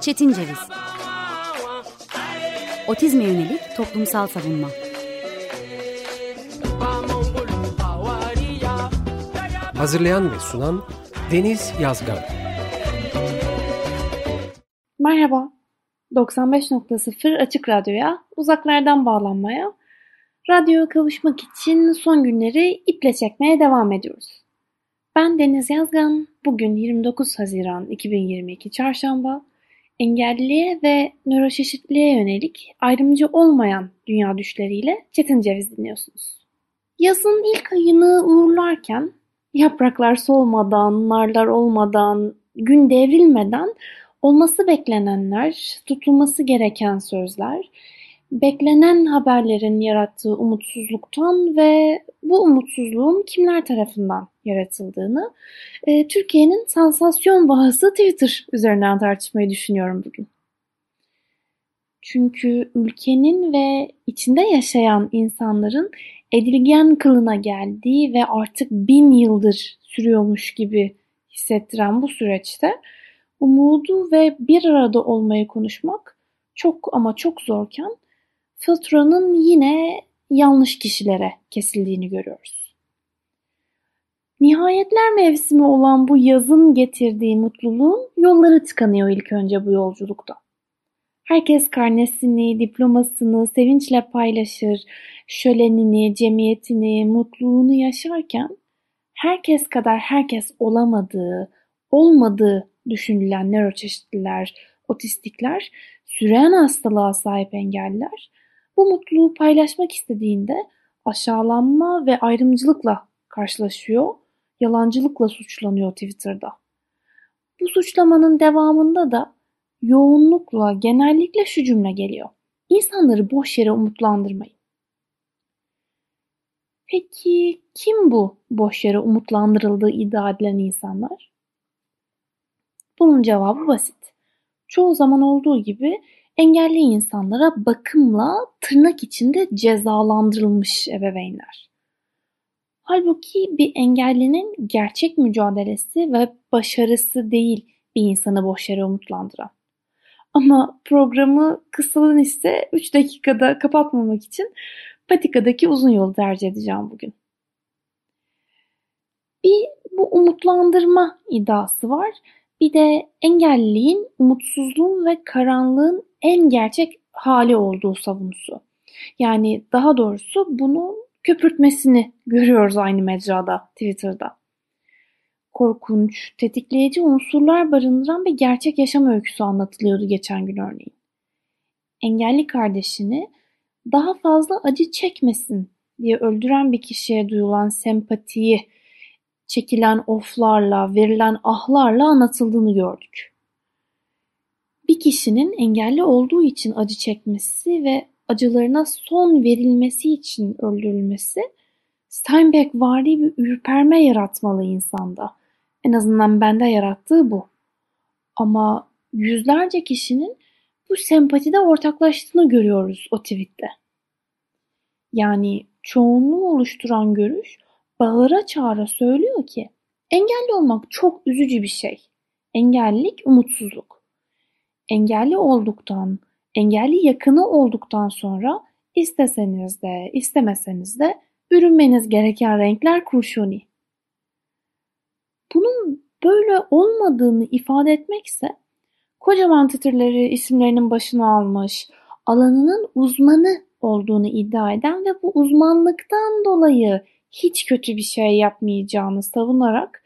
Çetin Ceviz. Otizme yönelik toplumsal savunma. Hazırlayan ve sunan Deniz Yazgan. Merhaba, 95.0 Açık Radyo'ya, uzaklardan bağlanmaya, radyoya kavuşmak için son günleri iple çekmeye devam ediyoruz. Ben Deniz Yazgan, bugün 29 Haziran 2022 Çarşamba, engelliliğe ve nöroşeşitliğe yönelik ayrımcı olmayan dünya düşleriyle Çetin Ceviz dinliyorsunuz. Yazın ilk ayını uğurlarken, yapraklar solmadan, narlar olmadan, gün devrilmeden olması beklenenler, tutulması gereken sözler, beklenen haberlerin yarattığı umutsuzluktan ve bu umutsuzluğun kimler tarafından yaratıldığını e, Türkiye'nin sansasyon bahası Twitter üzerinden tartışmayı düşünüyorum bugün. Çünkü ülkenin ve içinde yaşayan insanların edilgen kılına geldiği ve artık bin yıldır sürüyormuş gibi hissettiren bu süreçte umudu ve bir arada olmayı konuşmak çok ama çok zorken faturanın yine yanlış kişilere kesildiğini görüyoruz. Nihayetler mevsimi olan bu yazın getirdiği mutluluğun yolları tıkanıyor ilk önce bu yolculukta. Herkes karnesini, diplomasını sevinçle paylaşır, şölenini, cemiyetini, mutluluğunu yaşarken herkes kadar herkes olamadığı, olmadığı düşünülen nöroçeşitliler, otistikler, süren hastalığa sahip engelliler bu mutluluğu paylaşmak istediğinde aşağılanma ve ayrımcılıkla karşılaşıyor, yalancılıkla suçlanıyor Twitter'da. Bu suçlamanın devamında da yoğunlukla genellikle şu cümle geliyor. İnsanları boş yere umutlandırmayın. Peki kim bu boş yere umutlandırıldığı iddia edilen insanlar? Bunun cevabı basit. Çoğu zaman olduğu gibi engelli insanlara bakımla tırnak içinde cezalandırılmış ebeveynler. Halbuki bir engellinin gerçek mücadelesi ve başarısı değil bir insanı boş yere umutlandıran. Ama programı kısalın ise 3 dakikada kapatmamak için patikadaki uzun yolu tercih edeceğim bugün. Bir bu umutlandırma iddiası var. Bir de engelliliğin, umutsuzluğun ve karanlığın en gerçek hali olduğu savunusu. Yani daha doğrusu bunun köpürtmesini görüyoruz aynı mecrada, Twitter'da. Korkunç, tetikleyici unsurlar barındıran bir gerçek yaşam öyküsü anlatılıyordu geçen gün örneğin. Engelli kardeşini daha fazla acı çekmesin diye öldüren bir kişiye duyulan sempatiyi çekilen oflarla, verilen ahlarla anlatıldığını gördük. Bir kişinin engelli olduğu için acı çekmesi ve acılarına son verilmesi için öldürülmesi Steinbeck vari bir ürperme yaratmalı insanda. En azından bende yarattığı bu. Ama yüzlerce kişinin bu sempatide ortaklaştığını görüyoruz o tweette. Yani çoğunluğu oluşturan görüş bağıra çağıra söylüyor ki engelli olmak çok üzücü bir şey. Engellilik umutsuzluk. Engelli olduktan, engelli yakını olduktan sonra isteseniz de istemeseniz de bürünmeniz gereken renkler kurşuni. Bunun böyle olmadığını ifade etmekse kocaman titirleri isimlerinin başına almış, alanının uzmanı olduğunu iddia eden ve bu uzmanlıktan dolayı hiç kötü bir şey yapmayacağını savunarak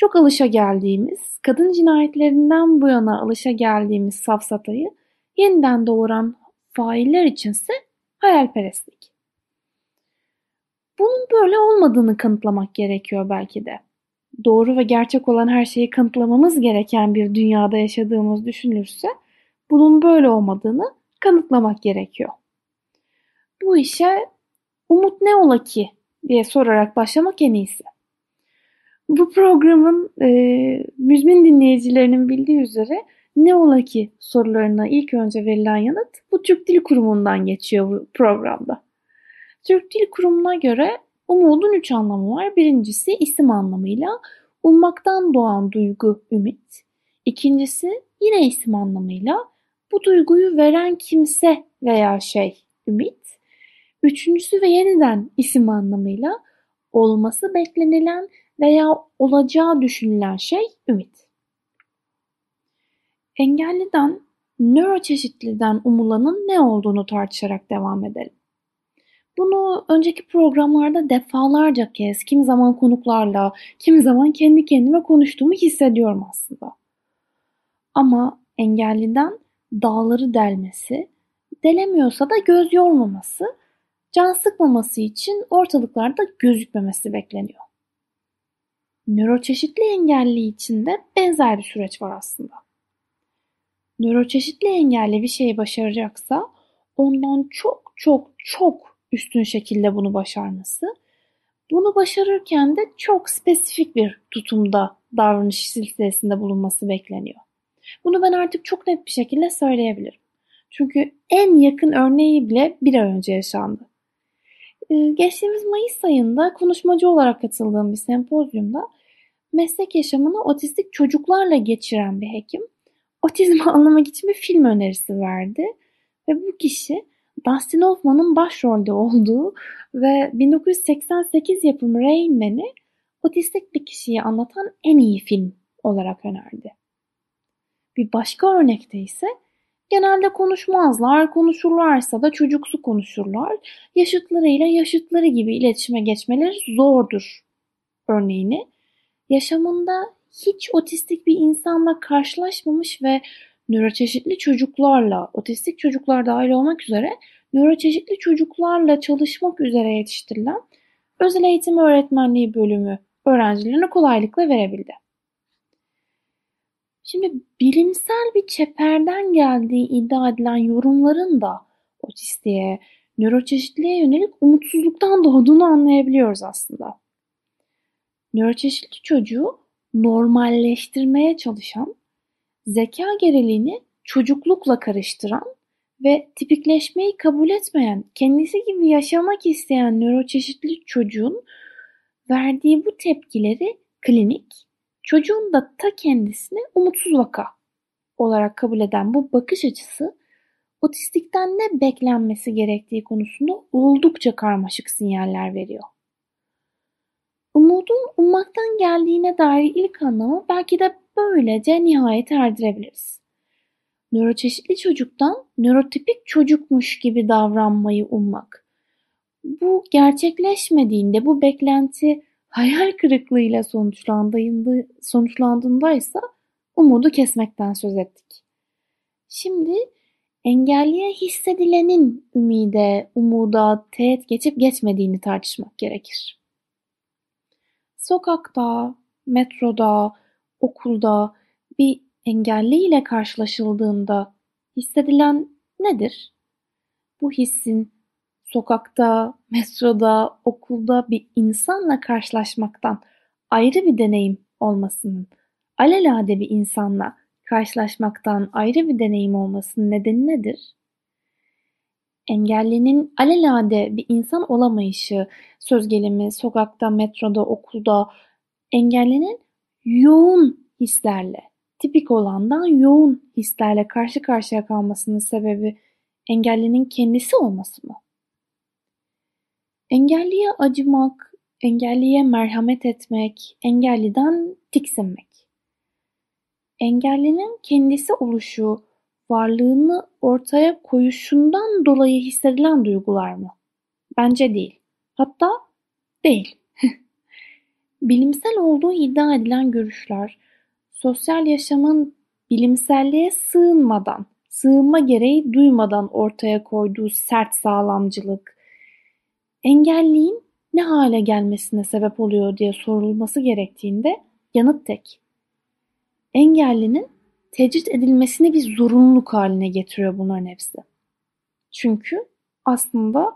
çok alışa geldiğimiz, kadın cinayetlerinden bu yana alışa geldiğimiz safsatayı yeniden doğuran failler içinse hayalperestlik. Bunun böyle olmadığını kanıtlamak gerekiyor belki de. Doğru ve gerçek olan her şeyi kanıtlamamız gereken bir dünyada yaşadığımız düşünülürse bunun böyle olmadığını kanıtlamak gerekiyor. Bu işe umut ne ola ki diye sorarak başlamak en iyisi. Bu programın e, müzmin dinleyicilerinin bildiği üzere ne ola ki sorularına ilk önce verilen yanıt bu Türk Dil Kurumu'ndan geçiyor bu programda. Türk Dil Kurumu'na göre umudun üç anlamı var. Birincisi isim anlamıyla ummaktan doğan duygu ümit. İkincisi yine isim anlamıyla bu duyguyu veren kimse veya şey ümit. Üçüncüsü ve yeniden isim anlamıyla olması beklenilen veya olacağı düşünülen şey ümit. Engelliden, nöroçeşitliden umulanın ne olduğunu tartışarak devam edelim. Bunu önceki programlarda defalarca kez, kim zaman konuklarla, kim zaman kendi kendime konuştuğumu hissediyorum aslında. Ama engelliden dağları delmesi, delemiyorsa da göz yormaması, can sıkmaması için ortalıklarda gözükmemesi bekleniyor. Nöroçeşitli engelli için de benzer bir süreç var aslında. Nöroçeşitli engelli bir şeyi başaracaksa ondan çok çok çok üstün şekilde bunu başarması, bunu başarırken de çok spesifik bir tutumda davranış silsilesinde bulunması bekleniyor. Bunu ben artık çok net bir şekilde söyleyebilirim. Çünkü en yakın örneği bile bir ay önce yaşandı. Ee, geçtiğimiz Mayıs ayında konuşmacı olarak katıldığım bir sempozyumda meslek yaşamını otistik çocuklarla geçiren bir hekim otizmi anlamak için bir film önerisi verdi. Ve bu kişi Dustin Hoffman'ın başrolde olduğu ve 1988 yapımı Rain Man'i otistik bir kişiyi anlatan en iyi film olarak önerdi. Bir başka örnekte ise genelde konuşmazlar, konuşurlarsa da çocuksu konuşurlar. Yaşıtlarıyla yaşıtları gibi iletişime geçmeleri zordur örneğini yaşamında hiç otistik bir insanla karşılaşmamış ve nöroçeşitli çocuklarla, otistik çocuklar dahil olmak üzere nöroçeşitli çocuklarla çalışmak üzere yetiştirilen özel eğitim öğretmenliği bölümü öğrencilerine kolaylıkla verebildi. Şimdi bilimsel bir çeperden geldiği iddia edilen yorumların da otistiğe, nöroçeşitliğe yönelik umutsuzluktan doğduğunu anlayabiliyoruz aslında. Nöroçeşitli çocuğu normalleştirmeye çalışan, zeka geriliğini çocuklukla karıştıran ve tipikleşmeyi kabul etmeyen, kendisi gibi yaşamak isteyen nöroçeşitli çocuğun verdiği bu tepkileri klinik, çocuğun da ta kendisini umutsuz vaka olarak kabul eden bu bakış açısı otistikten ne beklenmesi gerektiği konusunda oldukça karmaşık sinyaller veriyor. Umudun ummaktan geldiğine dair ilk anlamı belki de böylece nihayete erdirebiliriz. Nöroçeşitli çocuktan nörotipik çocukmuş gibi davranmayı ummak. Bu gerçekleşmediğinde bu beklenti hayal kırıklığıyla sonuçlandığında, sonuçlandığında ise umudu kesmekten söz ettik. Şimdi engelliye hissedilenin ümide, umuda teğet geçip geçmediğini tartışmak gerekir. Sokakta, metroda, okulda bir engelliyle karşılaşıldığında hissedilen nedir? Bu hissin sokakta, metroda, okulda bir insanla karşılaşmaktan ayrı bir deneyim olmasının, alelade bir insanla karşılaşmaktan ayrı bir deneyim olmasının nedeni nedir? Engellinin alelade bir insan olamayışı, söz gelimi sokakta, metroda, okulda engellinin yoğun hislerle, tipik olandan yoğun hislerle karşı karşıya kalmasının sebebi engellinin kendisi olması mı? Engelliye acımak, engelliye merhamet etmek, engelliden tiksinmek. Engellinin kendisi oluşu, varlığını ortaya koyuşundan dolayı hissedilen duygular mı? Bence değil. Hatta değil. Bilimsel olduğu iddia edilen görüşler, sosyal yaşamın bilimselliğe sığınmadan, sığınma gereği duymadan ortaya koyduğu sert sağlamcılık, engelliğin ne hale gelmesine sebep oluyor diye sorulması gerektiğinde yanıt tek. Engellinin tecrit edilmesini bir zorunluluk haline getiriyor bunların hepsi. Çünkü aslında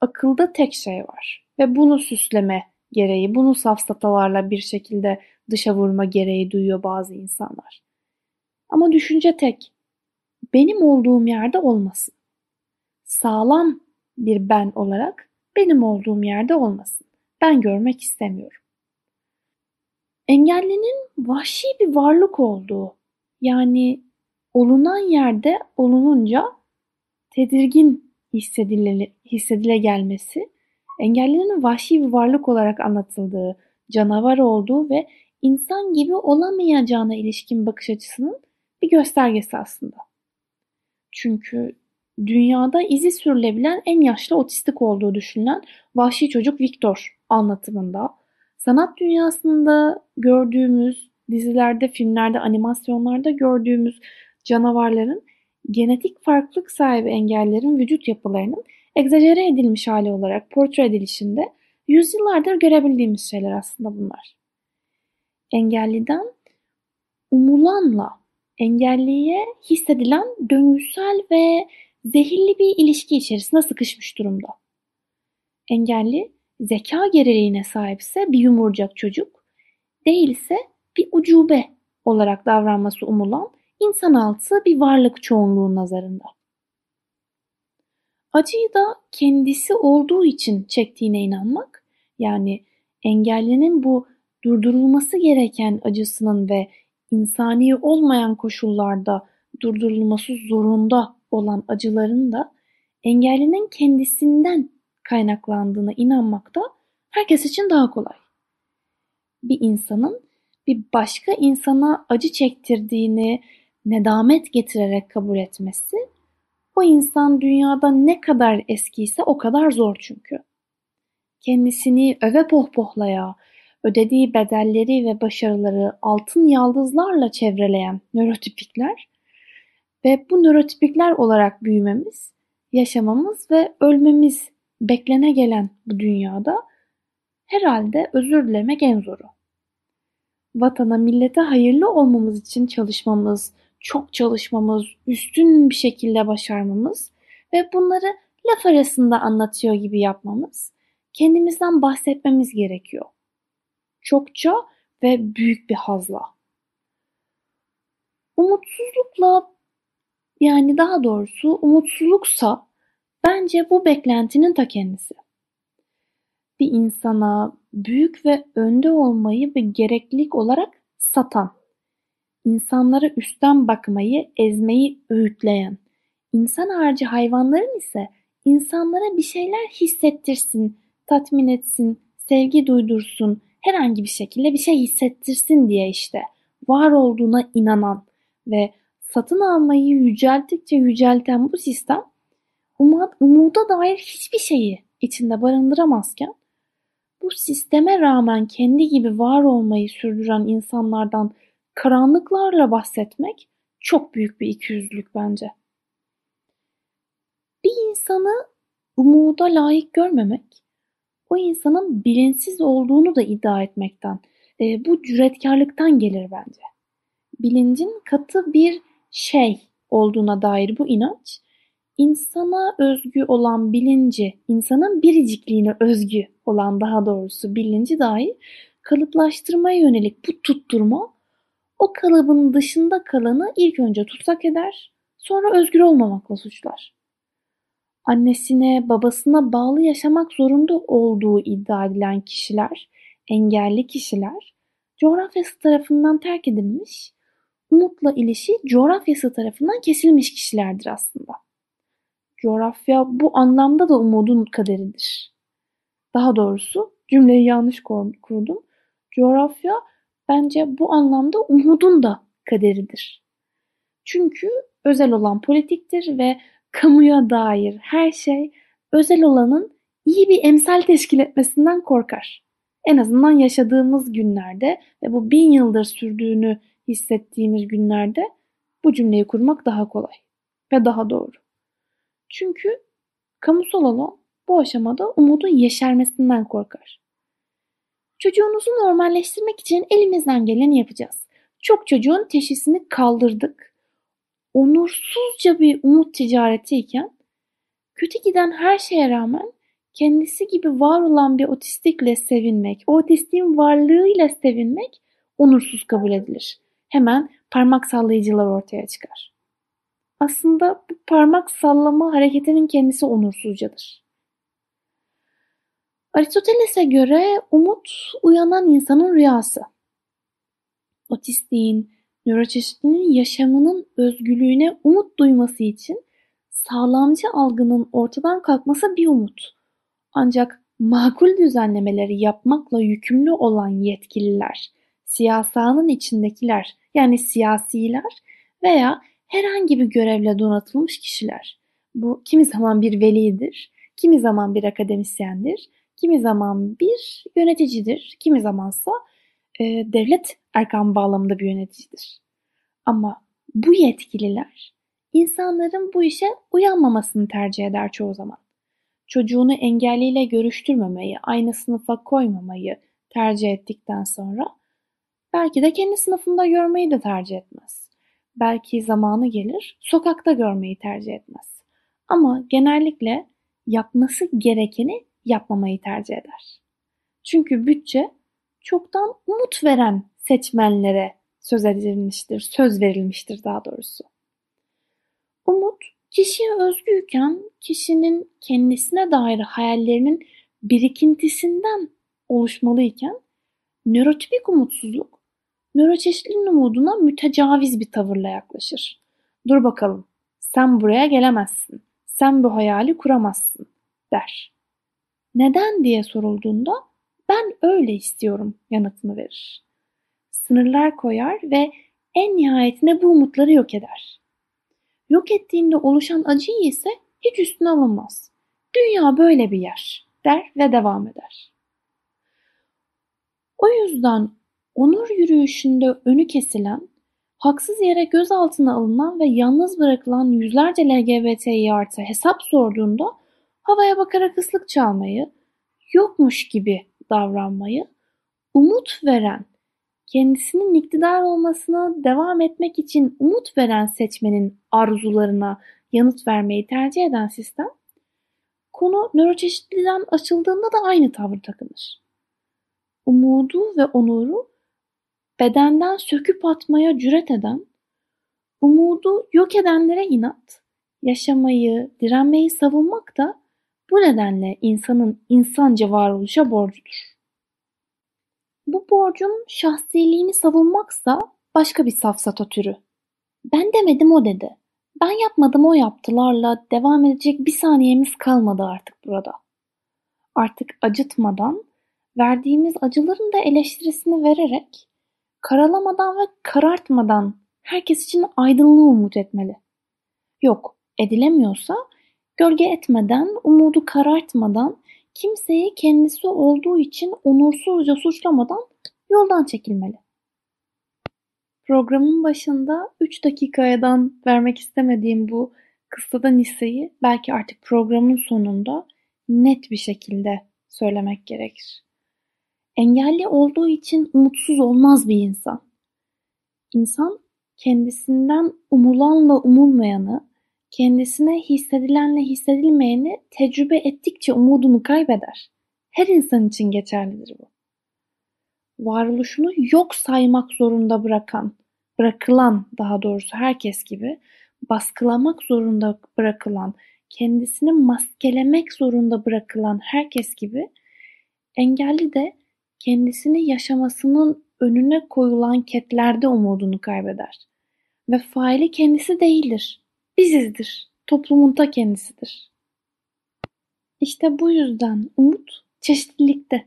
akılda tek şey var ve bunu süsleme gereği, bunu safsatalarla bir şekilde dışa vurma gereği duyuyor bazı insanlar. Ama düşünce tek. Benim olduğum yerde olmasın. Sağlam bir ben olarak benim olduğum yerde olmasın. Ben görmek istemiyorum. Engellinin vahşi bir varlık olduğu, yani olunan yerde olununca tedirgin hissedile, hissedile gelmesi, engellinin vahşi bir varlık olarak anlatıldığı, canavar olduğu ve insan gibi olamayacağına ilişkin bakış açısının bir göstergesi aslında. Çünkü dünyada izi sürülebilen en yaşlı otistik olduğu düşünülen vahşi çocuk Victor anlatımında, sanat dünyasında gördüğümüz, dizilerde, filmlerde, animasyonlarda gördüğümüz canavarların genetik farklılık sahibi engellerin vücut yapılarının egzajere edilmiş hali olarak portre edilişinde yüzyıllardır görebildiğimiz şeyler aslında bunlar. Engelliden umulanla engelliye hissedilen döngüsel ve zehirli bir ilişki içerisinde sıkışmış durumda. Engelli zeka geriliğine sahipse bir yumurcak çocuk, değilse bir ucube olarak davranması umulan insanaltı bir varlık çoğunluğun nazarında. Acıyı da kendisi olduğu için çektiğine inanmak, yani engellinin bu durdurulması gereken acısının ve insani olmayan koşullarda durdurulması zorunda olan acıların da engellinin kendisinden kaynaklandığına inanmak da herkes için daha kolay. Bir insanın bir başka insana acı çektirdiğini nedamet getirerek kabul etmesi, o insan dünyada ne kadar eskiyse o kadar zor çünkü. Kendisini öve pohpohlaya, ödediği bedelleri ve başarıları altın yaldızlarla çevreleyen nörotipikler ve bu nörotipikler olarak büyümemiz, yaşamamız ve ölmemiz beklene gelen bu dünyada herhalde özür dilemek en zoru. Vatana, millete hayırlı olmamız için çalışmamız, çok çalışmamız, üstün bir şekilde başarmamız ve bunları laf arasında anlatıyor gibi yapmamız, kendimizden bahsetmemiz gerekiyor. Çokça ve büyük bir hazla. Umutsuzlukla yani daha doğrusu umutsuzluksa bence bu beklentinin ta kendisi. Bir insana büyük ve önde olmayı bir gereklilik olarak satan, insanlara üstten bakmayı, ezmeyi öğütleyen, insan harici hayvanların ise insanlara bir şeyler hissettirsin, tatmin etsin, sevgi duydursun, herhangi bir şekilde bir şey hissettirsin diye işte var olduğuna inanan ve satın almayı yücelttikçe yücelten bu sistem umuda dair hiçbir şeyi içinde barındıramazken bu sisteme rağmen kendi gibi var olmayı sürdüren insanlardan karanlıklarla bahsetmek çok büyük bir ikiyüzlülük bence. Bir insanı umuda layık görmemek, o insanın bilinçsiz olduğunu da iddia etmekten, e, bu cüretkarlıktan gelir bence. Bilincin katı bir şey olduğuna dair bu inanç, insana özgü olan bilinci, insanın biricikliğine özgü olan daha doğrusu bilinci dahi kalıplaştırmaya yönelik bu tutturma o kalıbın dışında kalanı ilk önce tutsak eder, sonra özgür olmamakla suçlar. Annesine, babasına bağlı yaşamak zorunda olduğu iddia edilen kişiler, engelli kişiler, coğrafyası tarafından terk edilmiş, umutla ilişi coğrafyası tarafından kesilmiş kişilerdir aslında. Coğrafya bu anlamda da umudun kaderidir. Daha doğrusu cümleyi yanlış kurdum. Coğrafya bence bu anlamda umudun da kaderidir. Çünkü özel olan politiktir ve kamuya dair her şey özel olanın iyi bir emsal teşkil etmesinden korkar. En azından yaşadığımız günlerde ve bu bin yıldır sürdüğünü hissettiğimiz günlerde bu cümleyi kurmak daha kolay ve daha doğru. Çünkü kamusal alan bu aşamada umudun yeşermesinden korkar. Çocuğunuzu normalleştirmek için elimizden geleni yapacağız. Çok çocuğun teşhisini kaldırdık. Onursuzca bir umut ticaretiyken kötü giden her şeye rağmen kendisi gibi var olan bir otistikle sevinmek, o otistiğin varlığıyla sevinmek onursuz kabul edilir. Hemen parmak sallayıcılar ortaya çıkar. Aslında bu parmak sallama hareketinin kendisi onursuzcadır. Aristoteles'e göre umut uyanan insanın rüyası. Otistiğin, nöroçeşitliliğin yaşamının özgürlüğüne umut duyması için sağlamcı algının ortadan kalkması bir umut. Ancak makul düzenlemeleri yapmakla yükümlü olan yetkililer, siyasanın içindekiler yani siyasiler veya herhangi bir görevle donatılmış kişiler. Bu kimi zaman bir velidir, kimi zaman bir akademisyendir, kimi zaman bir yöneticidir, kimi zamansa e, devlet erkan bağlamında bir yöneticidir. Ama bu yetkililer insanların bu işe uyanmamasını tercih eder çoğu zaman. Çocuğunu engelliyle görüştürmemeyi, aynı sınıfa koymamayı tercih ettikten sonra belki de kendi sınıfında görmeyi de tercih etmez. Belki zamanı gelir sokakta görmeyi tercih etmez. Ama genellikle yapması gerekeni yapmamayı tercih eder. Çünkü bütçe çoktan umut veren seçmenlere söz edilmiştir, söz verilmiştir daha doğrusu. Umut, kişiye özgüyken kişinin kendisine dair hayallerinin birikintisinden oluşmalıyken, nörotipik umutsuzluk, nöroçeşitliliğin umuduna mütecaviz bir tavırla yaklaşır. Dur bakalım, sen buraya gelemezsin, sen bu hayali kuramazsın, der. Neden diye sorulduğunda ben öyle istiyorum yanıtını verir. Sınırlar koyar ve en nihayetinde bu umutları yok eder. Yok ettiğinde oluşan acıyı ise hiç üstüne alınmaz. Dünya böyle bir yer der ve devam eder. O yüzden onur yürüyüşünde önü kesilen, haksız yere gözaltına alınan ve yalnız bırakılan yüzlerce LGBTİ artı hesap sorduğunda havaya bakarak ıslık çalmayı, yokmuş gibi davranmayı, umut veren, kendisinin iktidar olmasına devam etmek için umut veren seçmenin arzularına yanıt vermeyi tercih eden sistem, konu nöroçeşitliliğden açıldığında da aynı tavır takınır. Umudu ve onuru bedenden söküp atmaya cüret eden, umudu yok edenlere inat, yaşamayı, direnmeyi savunmak da bu nedenle insanın insanca varoluşa borcudur. Bu borcun şahsiliğini savunmaksa başka bir safsata türü. Ben demedim o dedi. Ben yapmadım o yaptılarla devam edecek bir saniyemiz kalmadı artık burada. Artık acıtmadan, verdiğimiz acıların da eleştirisini vererek, karalamadan ve karartmadan herkes için aydınlığı umut etmeli. Yok, edilemiyorsa Gölge etmeden, umudu karartmadan, kimseyi kendisi olduğu için onursuzca suçlamadan yoldan çekilmeli. Programın başında 3 dakikadan vermek istemediğim bu kıssadan hisseyi belki artık programın sonunda net bir şekilde söylemek gerekir. Engelli olduğu için umutsuz olmaz bir insan. İnsan kendisinden umulanla umulmayanı, Kendisine hissedilenle hissedilmeyeni tecrübe ettikçe umudunu kaybeder. Her insan için geçerlidir bu. Varoluşunu yok saymak zorunda bırakan, bırakılan daha doğrusu herkes gibi baskılamak zorunda bırakılan, kendisini maskelemek zorunda bırakılan herkes gibi engelli de kendisini yaşamasının önüne koyulan ketlerde umudunu kaybeder. Ve faili kendisi değildir bizizdir, toplumun ta kendisidir. İşte bu yüzden umut çeşitlilikte,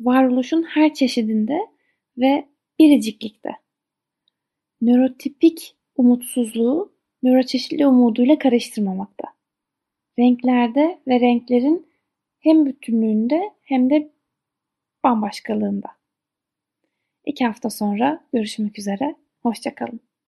varoluşun her çeşidinde ve biriciklikte. Nörotipik umutsuzluğu nöroçeşitli umuduyla karıştırmamakta. Renklerde ve renklerin hem bütünlüğünde hem de bambaşkalığında. İki hafta sonra görüşmek üzere. Hoşçakalın.